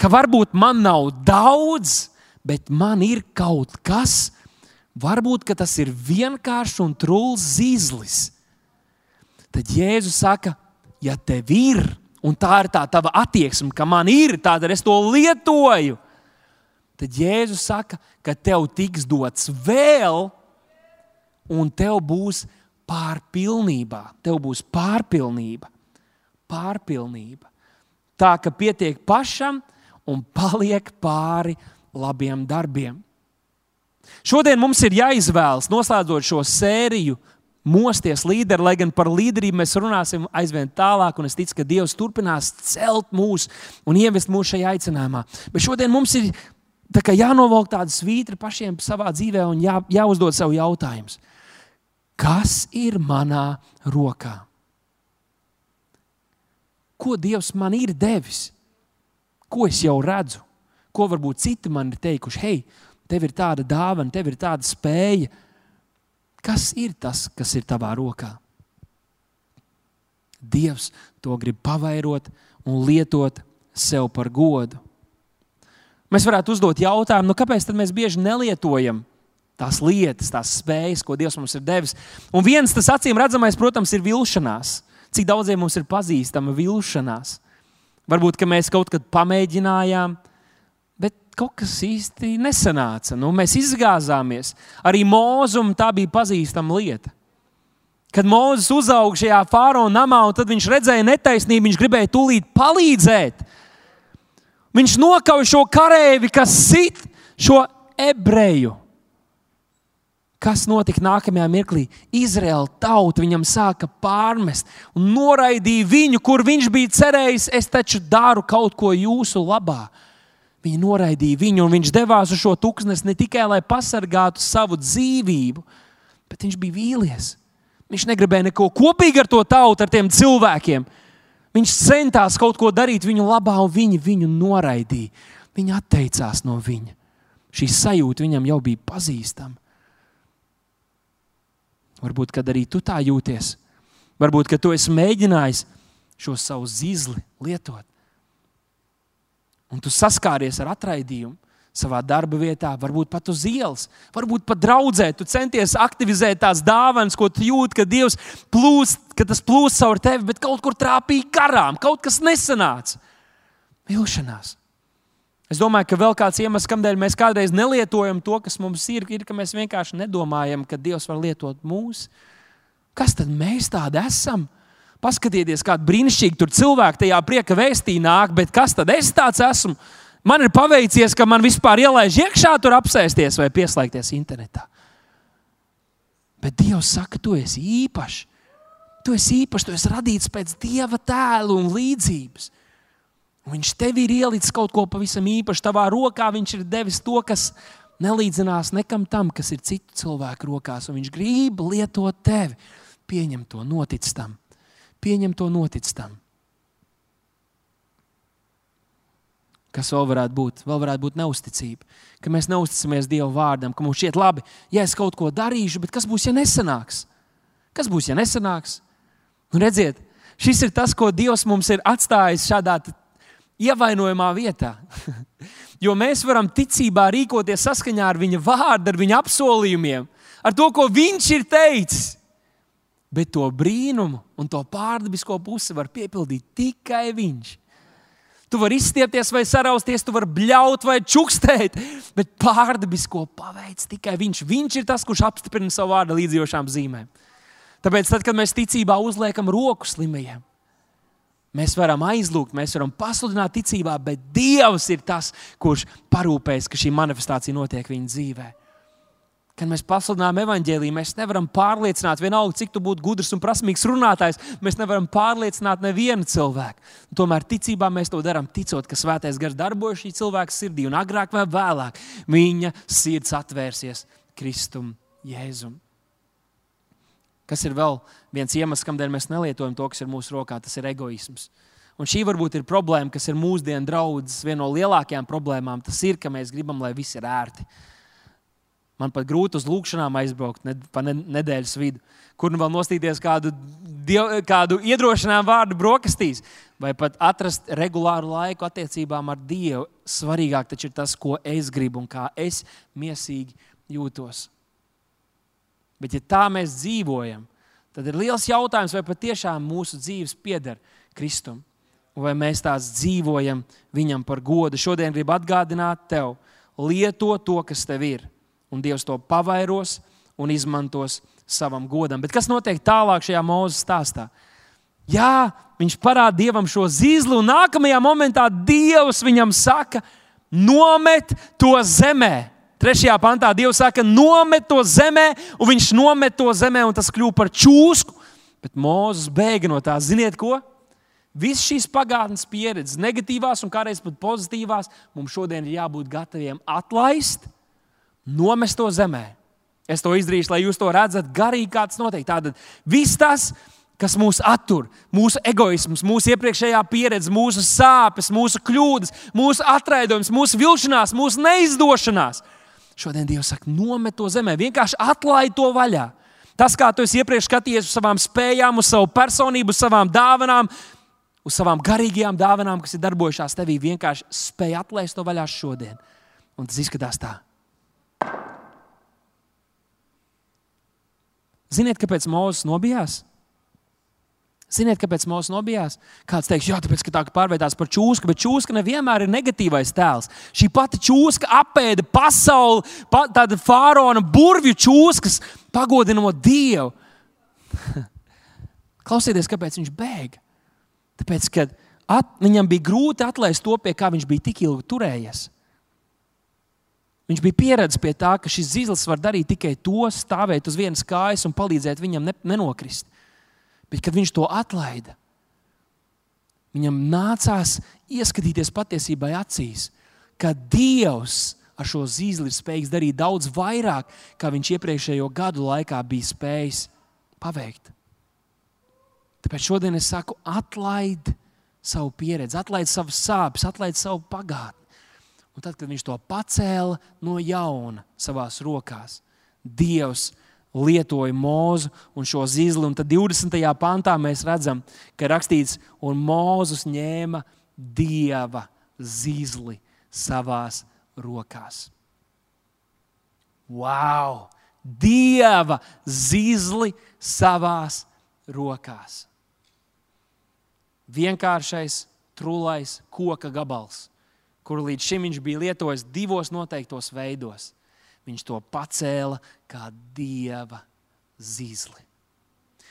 ka varbūt man nav daudz, bet man ir kaut kas, Varbūt tas ir vienkāršs un trūls zīzlis. Tad Jēzus saka, ja tev ir, un tā ir tā tava attieksme, ka man ir, tad es to lietoju. Tad Jēzus saka, ka tev tiks dots vēl, un tev būs pārpilnība. Tev būs pārpilnība. Pārpilnība. Tā ka pietiek pašam un paliek pāri labiem darbiem. Šodien mums ir jāizvēlas, noslēdzot šo sēriju, mosties līderi, lai gan par līderību mēs runāsim aizvien tālāk, un es ticu, ka Dievs turpinās celt mūs un ievest mūsu šajā aicinājumā. Bet šodien mums ir tā jānovelk tāda svītra pašiem savā dzīvē un jā, jāuzdod sev jautājumus. Kas ir manā rokā? Ko Dievs man ir devis? Ko es jau redzu? Ko varbūt citi man ir teikuši? Hei, tev ir tāda dāvana, tev ir tāda spēja. Kas ir tas, kas ir tavā rokā? Dievs to grib pavairot un lietot sev par godu. Mēs varētu uzdot jautājumu, nu kāpēc mēs bieži nelietojam tās lietas, tās spējas, ko Dievs mums ir devis. Un viens tas acīm redzamais, protams, ir vilšanās. Cik daudziem mums ir pazīstama vilšanās? Varbūt mēs kaut kad pamēģinājām, kaut kas īsti nesanāca. Nu, mēs izgāzāmies. Arī mūzum tā bija pazīstama lieta. Kad Mozus uzauga šajā faraona namā, tad viņš redzēja netaisnību, viņš gribēja tūlīt palīdzēt. Viņš nokauja šo kareivi, kas sit šo ebreju. Kas notika nākamajā mirklī? Izraēla tauta viņam sāka pārmest un noraidīja viņu, kur viņš bija cerējis, es taču daru kaut ko jūsu labā. Viņi noraidīja viņu, un viņš devās uz šo tūkstnesi ne tikai lai pasargātu savu dzīvību, bet viņš bija vīlies. Viņš negribēja neko kopīgi ar to tautu, ar tiem cilvēkiem. Viņš centās kaut ko darīt viņu labā, un viņi viņu noraidīja. Viņi atteicās no viņa. Šī sajūta viņam jau bija pazīstama. Varbūt, kad arī tu tā jūties, varbūt, ka tu esi mēģinājis šo savu zīzli lietot un tu saskāries ar atraidījumu savā darba vietā, varbūt pat uz ielas, varbūt pat draudzē. Tu centies aktivizēt tās dāvanas, ko tu jūti, ka Dievs plūst, ka tas plūst caur tevi, bet kaut kur trāpīja garām, kaut kas nesanāca. Vilšanās. Es domāju, ka vēl kāds iemesls, kādēļ mēs kādreiz nelietojam to, kas mums ir, ir, ka mēs vienkārši nedomājam, ka Dievs var lietot mūs. Kas tad mēs tādi esam? Paskatieties, kāda brīnišķīga cilvēka tajā prieka vēstī nāk, bet kas tad es tāds esmu? Man ir paveicies, ka man vispār ielaiž iekšā, tur apsēsties vai pieslēgties internetā. Bet Dievs saka, tu esi īpašs. Tu esi īpašs, tu esi radīts pēc Dieva tēla un līdzības. Un viņš tev ir ielicis kaut ko pavisam īpašu. Tavā rokā viņš ir devis to, kas nelīdzinās nekam tam, kas ir citu cilvēku rokās. Un viņš grib lietot tevi. Pieņem to, notic tam pieņem to, notic tam. Kas vēl varētu būt? Vēl varētu būt neusticība. Ka mēs neusticamies Dieva vārdam, ka mums šķiet labi, ja es kaut ko darīšu, bet kas būs, ja nesanāks? Kas būs, ja nesanāks? Un redziet, šis ir tas, ko Dievs mums ir atstājis šādā ievainojamā vietā. jo mēs varam ticībā rīkoties saskaņā ar Viņa vārdu, ar Viņa apsolījumiem, ar to, ko Viņš ir teicis. Bet to brīnumu un to pārdabisko pusi var piepildīt tikai viņš. Tu vari izstiepties vai sarausties, tu vari bļaut vai čukstēt, bet pārdabisko paveic tikai viņš. Viņš ir tas, kurš apstiprina savu vārdu līdzjošām zīmēm. Tāpēc, tad, kad mēs ticībā uzliekam roku slimajiem, mēs varam aizlūgt, mēs varam pasludināt ticībā, bet Dievs ir tas, kurš parūpēs, ka šī manifestācija notiek viņa dzīvēm. Kad mēs pasludinām evaņģēlīju, mēs nevaram pārliecināt, vienalga, cik tu būtu gudrs un prasmīgs runātājs, mēs nevaram pārliecināt nevienu cilvēku. Un tomēr ticībā mēs to darām, ticot, ka svētais gars darbojas šī cilvēka sirdī, un agrāk vai vēlāk viņa sirds atvērsies Kristum Jēzum. Kas ir vēl viens iemesls, kādēļ mēs nelietojam to, kas ir mūsu rokā, tas ir egoisms. Un šī varbūt ir problēma, kas ir mūsdienu draudzes viena no lielākajām problēmām. Tas ir, ka mēs gribam, lai viss ir ērti. Man pat grūti uz lūkšanām aizbraukt ne, pa ne, nedēļas vidu, kur nu vēl nostīties kādu, diev, kādu iedrošinājumu vārdu brokastīs, vai pat atrast regulāru laiku attiecībām ar Dievu. Svarīgāk taču ir tas, ko es gribu un kā es miesīgi jūtos. Bet, ja tā mēs dzīvojam, tad ir liels jautājums, vai patiešām mūsu dzīves pieder Kristum, vai mēs tās dzīvojam Viņam par godu. Šodien gribu atgādināt tev, lieto to, kas tev ir un Dievs to pavairos un izmantos savam godam. Bet kas notiek tālāk šajā mūzes stāstā? Jā, viņš parāda Dievam šo zīzli, un nākamajā momentā Dievs viņam saka, nomet to zemē. Trešajā pantā Dievs saka, nomet to zemē, un viņš nomet to zemē, un tas kļūst par čūsku. Bet Mozus bēga no tā. Ziniet, ko? Visas šīs pagātnes pieredzes, negatīvās un kādreiz pat pozitīvās, mums šodien ir jābūt gataviem atlaist nomest to zemē. Es to izdarīšu, lai jūs to redzat, garīgi kā tas notiek. Tātad viss tas, kas mūs attur, mūsu egoisms, mūsu iepriekšējā pieredze, mūsu sāpes, mūsu kļūdas, mūsu atraidojums, mūsu vilšanās, mūsu neizdošanās. Šodien Dievs saka, nomet to zemē, vienkārši atlaid to vaļā. Tas, kā tu iepriekš skaties uz savām spējām, uz savu personību, uz savām dāvanām, uz savām garīgajām dāvanām, kas ir darbojušās tevī, vienkārši spēj atlaist to vaļā šodien. Un tas izskatās tā. Ziniet, kāpēc Mozus nobijās? Ziniet, kāpēc Mozus nobijās? Kāds teiks, jā, tāpēc, ka tā pārveidās par čūsku, bet čūska nevienmēr ir negatīvais tēls. Šī pati čūska apēda pasauli, pa, tāda faraona burvju čūskas, pagodinot Dievu. Klausieties, kāpēc viņš bēga. Tāpēc, ka at, viņam bija grūti atlaist to, pie kā viņš bija tik ilgi turējies. Viņš bija pieredzējis pie tā, ka šis zīles var darīt tikai to, stāvēt uz vienas kājas un palīdzēt viņam ne, nenokrist. Bet, kad viņš to atlaida, viņam nācās ieskatīties patiesībai acīs, ka Dievs ar šo zīli ir spējīgs darīt daudz vairāk, kā viņš iepriekšējo gadu laikā bija spējis paveikt. Tāpēc šodien es saku, atlaid savu pieredzi, atlaid savas sāpes, atlaid savu pagātni. Un tad, kad viņš to pacēla no jauna savās rokās, Dievs lietoja mūzu un šo zīli. Un tad 20. pantā mēs redzam, ka rakstīts, un Mūzus ņēma dieva zīli savās rokās. Wow! Dieva zīli savās rokās. Vienkāršais, trulais koka gabals kuru līdz šim viņš bija lietojis divos noteiktos veidos. Viņš to pacēla kā dieva zīzli.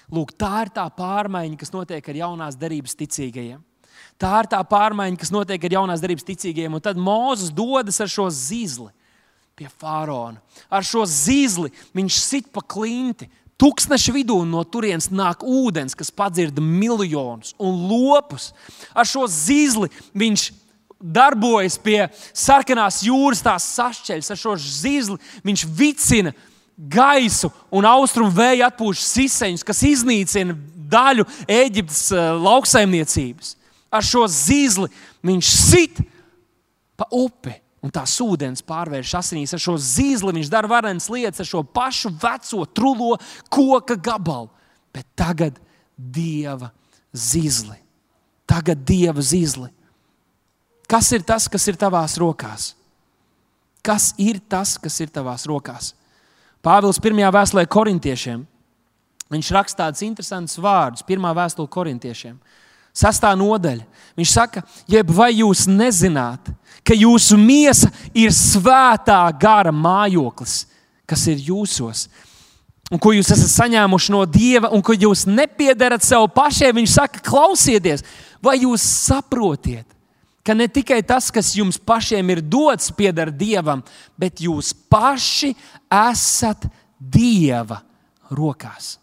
Lūk, tā ir tā pārmaiņa, kas notiek ar jaunās derības ticīgajiem. Tā ir tā pārmaiņa, kas notiek ar jaunās derības ticīgajiem. Un tad Mozus dodas ar šo zīzli pie faraona. Ar šo zīzli viņš sit pa klinti. Tūkstneša vidū no turienes nāk ūdens, kas padzirda miljonus un lopus. Ar šo zīzli viņš darbojas pie sarkanās jūras, tās sašķeļas ar šo zīzli. Viņš vicina gaisu un austrumu vēja atpūš siseņus, kas iznīcina daļu Eģiptes uh, lauksaimniecības. Ar šo zīzli viņš sit pa upi. Un tā ūdens pārvēršas asinīs. Ar šo zīzli viņš dara varenas lietas, ar šo pašu veco, trulo koka gabalu. Bet tagad dieva zīzli. Tagad dieva zīzli. Kas ir tas, kas ir tavās rokās? Kas ir tas, kas ir tavās rokās? Pāvils pirmajā vēstulē korintiešiem. Viņš raksta tādus interesantus vārdus, pirmā vēstule korintiešiem. Sastā nodaļa. Viņš saka, jeb vai jūs nezināt, ka jūsu miesa ir svētā gara mājoklis, kas ir jūsos. un ko jūs esat saņēmuši no Dieva, un ko jūs nepiedarat sev pašiem, viņš saka, klausieties, vai jūs saprotiet, ka ne tikai tas, kas jums pašiem ir dots, pieder Dievam, bet jūs paši esat Dieva rokās.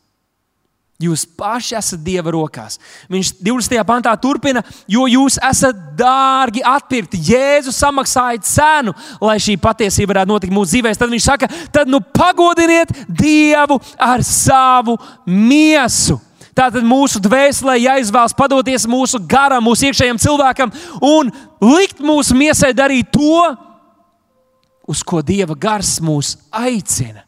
Jūs paši esat Dieva rokās. Viņš 20. pantā turpina, jo jūs esat dārgi atpirkti. Jēzus samaksāja cenu, lai šī patiesība varētu notikt mūsu dzīvēm. Tad viņš saka, tad nu pagodiniet Dievu ar savu miesu. Tātad mūsu dvēselē jāizvēlas padoties mūsu garam, mūsu iekšējam cilvēkam un likt mūsu miesai darīt to, uz ko Dieva gars mūs aicina.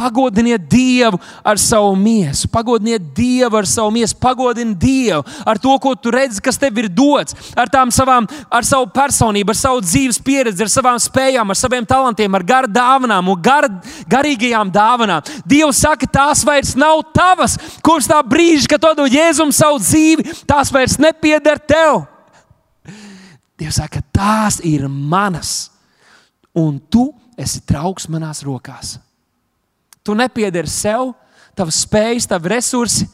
Pagodiniet Dievu ar savu miesu, pagodiniet Dievu ar savu miesu, pagodini Dievu ar to, ko tu redzi, kas tev ir dots, ar, savām, ar savu personību, ar savu dzīves pieredzi, ar savām spējām, ar saviem talantiem, ar garu dāvanām un gar, garīgajām dāvanām. Dievs saka, tās vairs nav tavas, kurš tā brīža, kad tu dod Jēzum savu dzīvi, tās vairs nepieder tev. Dievs saka, tās ir manas, un tu esi trauks manās rokās. Tu nepiedari sev, tavs spējas, tavi resursi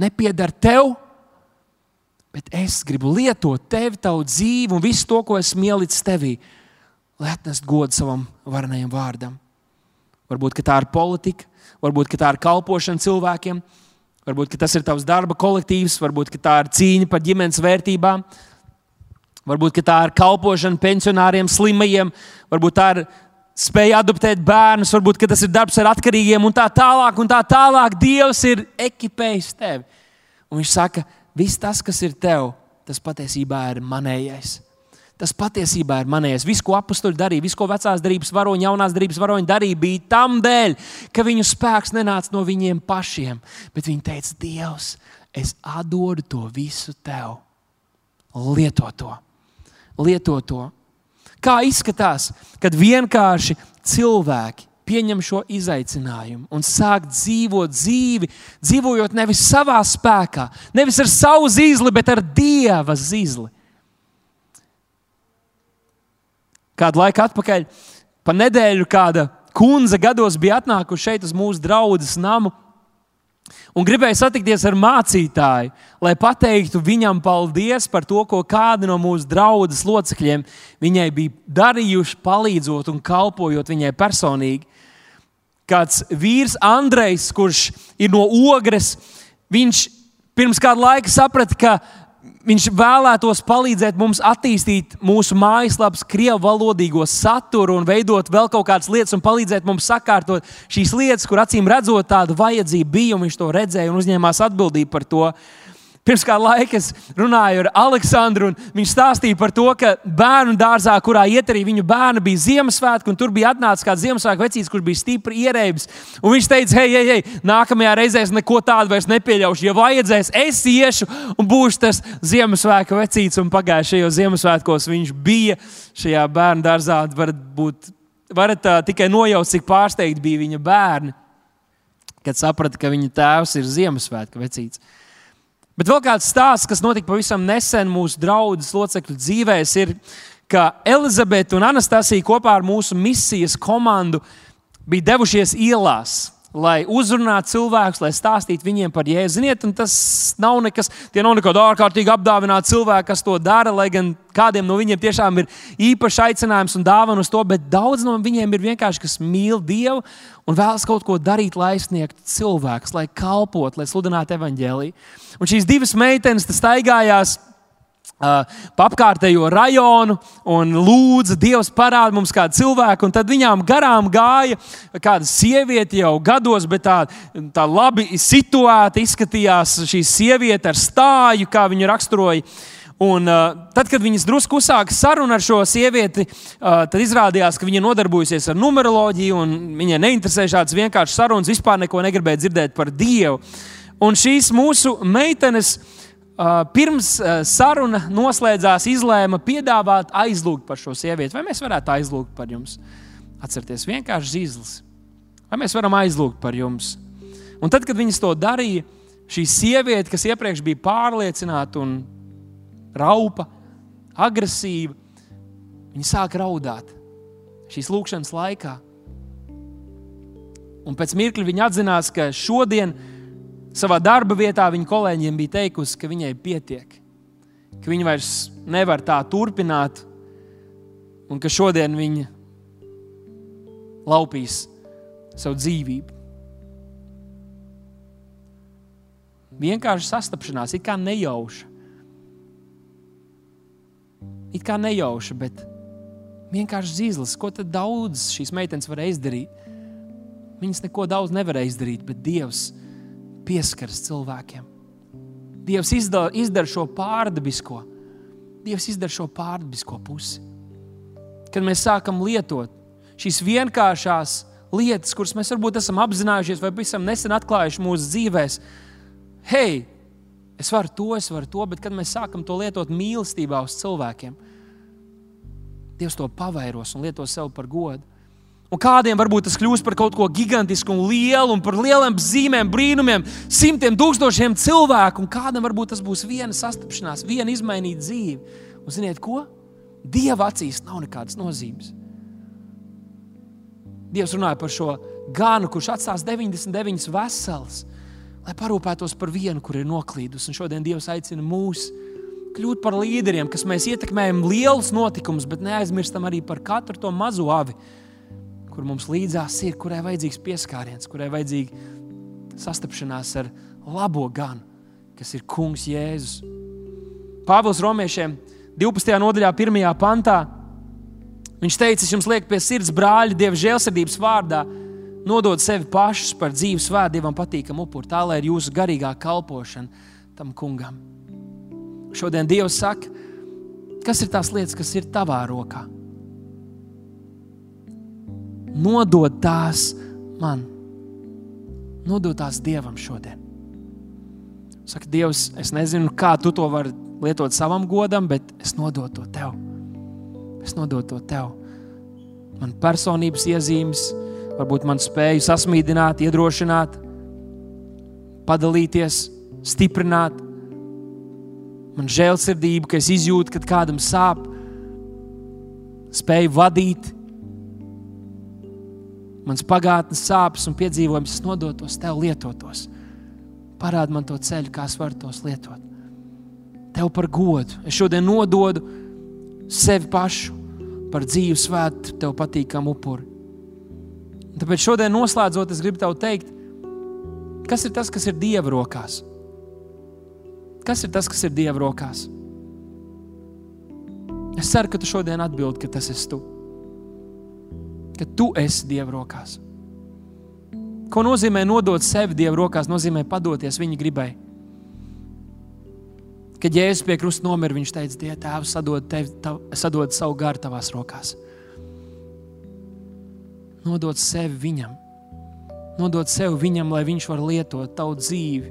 nepiedara tev. Bet es gribu lietot tevi, tavu dzīvi un visu to, ko esmu ielicis tevī, lai atnestu godu savam varenajam vārdam. Varbūt tā ir politika, varbūt tā ir kalpošana cilvēkiem, varbūt tas ir tavs darba kolektīvs, varbūt tā ir cīņa par ģimenes vērtībām, varbūt tā ir kalpošana pensionāriem, slimajiem, varbūt tā ir spēja adoptēt bērnus, varbūt tas ir darbs ar atkarīgiem un tā tālāk. Un tā tālāk Dievs ir ekipējis tevi. Un viņš saka, viss tas, kas ir tev, tas patiesībā ir manējais. Tas patiesībā ir manējais. Viss, ko apstuļi darīja, viss, ko vecās darbības varoņi, jaunās darbības varoņi darīja, bija tam dēļ, ka viņu spēks nenāca no viņiem pašiem. Bet viņi teica, Dievs, es atdodu to visu tev. Lieto to, lieto to. Kā izskatās, kad vienkārši cilvēki pieņem šo izaicinājumu un sāk dzīvot dzīvi, dzīvojot nevis savā spēkā, nevis ar savu zīzli, bet ar dieva zīzli. Kādu laiku atpakaļ, pa nedēļu, kāda kundze gados bija atnākusi šeit uz mūsu draugu namu un gribēja satikties ar mācītāju, lai pateiktu viņam paldies par to, ko kādi no mūsu draudzes locekļiem viņai bija darījuši, palīdzot un kalpojot viņai personīgi. Kāds vīrs, Andrejs, kurš ir no Ogres, viņš pirms kāda laika saprata, ka viņš vēlētos palīdzēt mums attīstīt mūsu mājaslapas, krievu valodīgo saturu un veidot vēl kaut kādas lietas, un palīdzēt mums sakārtot šīs lietas, kur acīm redzot, tāda vajadzība bija, un viņš to redzēja un uzņēmās atbildību par to. Pirms kāda laika es runāju ar Aleksandru, un viņš stāstīja par to, ka bērnu dārzā, kurā iet arī viņu bērni, bija Ziemassvētki, un tur bija atnācis kāds Ziemassvētku vecītis, kurš bija stipri ierēbis. Un viņš teica, hei, hei, hei, nākamajā reizē es neko tādu vairs nepieļaušu. Ja vajadzēs, es iešu un būšu tas Ziemassvētku vecītis. Un pagājušajos Ziemassvētkos viņš bija šajā bērnu dārzā. Varat, būt, varat uh, tikai nojaust, cik pārsteigti bija viņa bērni, kad saprata, ka viņa tēvs ir Ziemassvētku vecītis. Bet vēl kāds stāsts, kas notika pavisam nesen mūsu draugu locekļu dzīvēs, ir, ka Elizabete un Anastasija kopā ar mūsu misijas komandu bija devušies ielās lai uzrunātu cilvēkus, lai stāstītu viņiem par jēzu. Ziniet, tas nav nekas, tie nav nekādi ārkārtīgi apdāvināti cilvēki, kas to dara, lai gan kādiem no viņiem tiešām ir īpašs aicinājums un dāvana uz to, bet daudz no viņiem ir vienkārši, kas mīl Dievu un vēlas kaut ko darīt, lai sniegtu cilvēkus, lai kalpotu, lai sludinātu evaņģēlīju. Un šīs divas meitenes staigājās Uh, apkārtējo rajonu un lūdza, Dievs parāda mums kādu cilvēku. Tad viņām garām gāja kāda sieviete jau gados, bet tā, tā labi situēta izskatījās šī sieviete ar stāju, kā viņa raksturoja. Un, uh, tad, kad viņas drusku uzsāka sarunu ar šo sievieti, uh, tad izrādījās, ka viņa nodarbojusies ar numeroloģiju, un viņai neinteresē šādas vienkāršas sarunas, vispār neko negribēja dzirdēt par Dievu. Un šīs mūsu meitenes uh, pirms saruna noslēdzās, izlēma piedāvāt aizlūgt par šo sievieti. Vai mēs varētu aizlūgt par jums? Atcerieties, vienkārši zīzlis. Vai mēs varam aizlūgt par jums? Un tad, kad viņas to darīja, šī sieviete, kas iepriekš bija pārliecināta un raupa, agresīva, viņa sāka raudāt šīs lūkšanas laikā. Un pēc mirkļa viņa atzinās, ka šodien savā darba vietā viņa kolēģiem bija teikusi, ka viņai pietiek, ka viņa vairs nevar tā turpināt, un ka šodien viņa laupīs savu dzīvību. Vienkārši sastapšanās, it kā nejauša. It kā nejauša, bet vienkārši zīles. Ko tad daudz šīs meitenes varēja izdarīt? Viņas neko daudz nevarēja izdarīt, bet Dievs pieskaras cilvēkiem. Dievs izdara, šo pārdabisko, Dievs izdara šo pārdabisko pusi. Kad mēs sākam lietot šīs vienkāršās lietas, kuras mēs varbūt esam apzinājušies vai pavisam nesen atklājuši mūsu dzīvēm, hei, es varu to, es varu to, bet kad mēs sākam to lietot mīlestībā uz cilvēkiem, Dievs to pavairos un lieto sev par godu. Un kādiem varbūt tas kļūs par kaut ko gigantisku un lielu, un par lieliem zīmēm, brīnumiem, simtiem tūkstošiem cilvēku. Un kādam varbūt tas būs viena sastapšanās, viena izmainīta dzīve. Un ziniet, ko? Dieva acīs nav nekādas nozīmes. Dievs runāja par šo ganu, kurš atstās 99 veselas, lai parūpētos par vienu, kur ir noklīdus. Un šodien Dievs aicina mūs kļūt par līderiem, kas mēs ietekmējam lielus notikumus, bet neaizmirstam arī par katru to mazo avi kur mums līdzās ir, kurai vajadzīgs pieskāriens, kurai vajadzīga sastapšanās ar labo ganu, kas ir Kungs Jēzus. Pāvils Romiešiem 12. nodaļā, 1. pantā. Viņš teica, es jums lieku pie sirds brāļi, Dieva žēlsirdības vārdā, nodod sevi pašus par dzīves svētdievam, Dievam patīkamu upuri, tā lai ir jūsu garīgā kalpošana tam kungam. Šodien Dievs saka, kas ir tās lietas, kas ir tavā rokā? Nodod tās man. Nodod tās Dievam šodien. Saka, Dievs, es nezinu, kā tu to vari lietot savam godam, bet es nododu to tev. Es nododu to tev. Man personības iezīmes, varbūt man spēju sasmīdināt, iedrošināt, padalīties, stiprināt. Man žēlsirdība, ka es izjūtu, kad kādam sāp, spēju vadīt, mans pagātnes sāpes un piedzīvojums, es nodotos tev lietotos. Parādi man to ceļu, kā es varu tos lietot. Tev par godu. Es šodien nododu sevi pašu par dzīvu svētu, tev patīkamu upuri. Un tāpēc šodien noslēdzot, es gribu tev teikt, kas ir tas, kas ir Dieva rokās? Kas ir tas, kas ir Dieva rokās? Es ceru, ka tu šodien atbildi, ka tas esi tu ka tu esi Dieva rokās. Ko nozīmē nodot sevi Dieva rokās? Nozīmē padoties viņa gribai. Kad Jēzus pie krusta nomira, viņš teica, Dieva tēvs, sadod, tevi, tav, sadod savu garu tavās rokās. Nodot sevi viņam, nodot sevi viņam, lai viņš varētu lietot tavu dzīvi.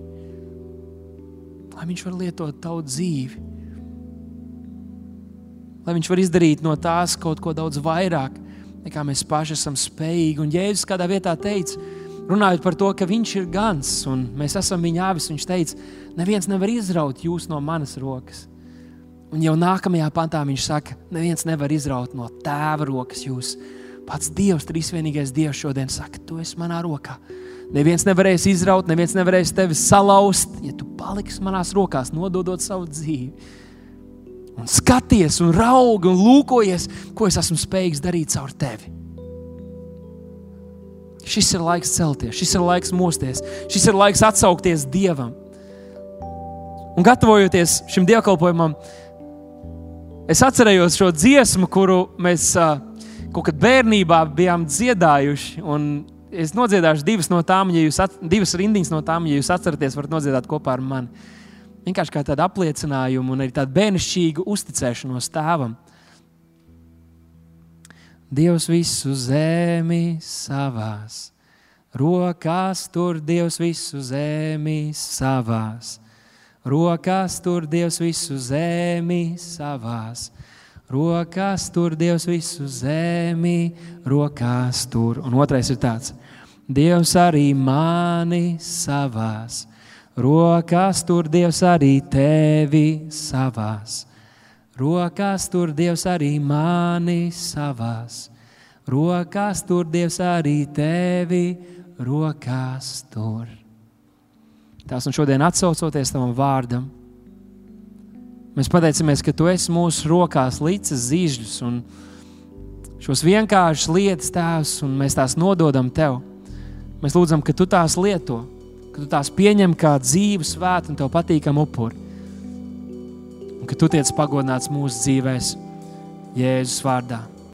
Lai viņš var lietot tavu dzīvi. Lai viņš var izdarīt no tās kaut ko daudz vairāk, nekā mēs paši esam spējīgi. Un Jēzus kādā vietā teica, runājot par to, ka viņš ir gans un mēs esam viņa avis, viņš teica, neviens nevar izraut jūs no manas rokas. Un jau nākamajā pantā viņš saka, neviens nevar izraut no tēva rokas jūs. Pats Dievs, trīsvienīgais Dievs, šodien saka, tu esi manā rokā. Neviens nevarēs izraut, neviens nevarēs tevi salauzt, ja tu paliksi manās rokās, nododot savu dzīvi un skaties, un raugi, un lūkojies, ko es esmu spējīgs darīt caur tevi. Šis ir laiks celties, šis ir laiks mosties, šis ir laiks atsaukties Dievam. Un gatavojoties šim dievkalpojumam, es atcerējos šo dziesmu, kuru mēs kaut kad bērnībā bijām dziedājuši. Es nodziedāšu divas no tām, ja jūs at, divas rindiņas no tām, ja jūs atceraties, varat nodziedāt kopā ar mani vienkārši kā tādu apliecinājumu un arī tādu bērnišķīgu uzticēšanos tēvam. Dievs visu zemi savās rokās, tur Dievs visu zemi savās rokās, tur Dievs visu zemi savās rokās, tur Dievs visu zemi rokās tur. Un otrais ir tāds: Dievs arī mani savās Rokās tur Dievs arī tevi savās. Rokās tur Dievs arī mani savās. Rokās tur Dievs arī tevi rokās tur. Tās un šodien atsaucoties tavam vārdam, mēs pateicamies, ka tu esi mūsu rokās līdzes zīžļus un šos vienkāršas lietas, tēvs, un mēs tās nododam tev. Mēs lūdzam, ka tu tās lieto, ka tu tās pieņem kā dzīvu, svētu un tev patīkamu upuri. Un ka tu tiec pagodināts mūsu dzīvēm, Jēzus vārdā.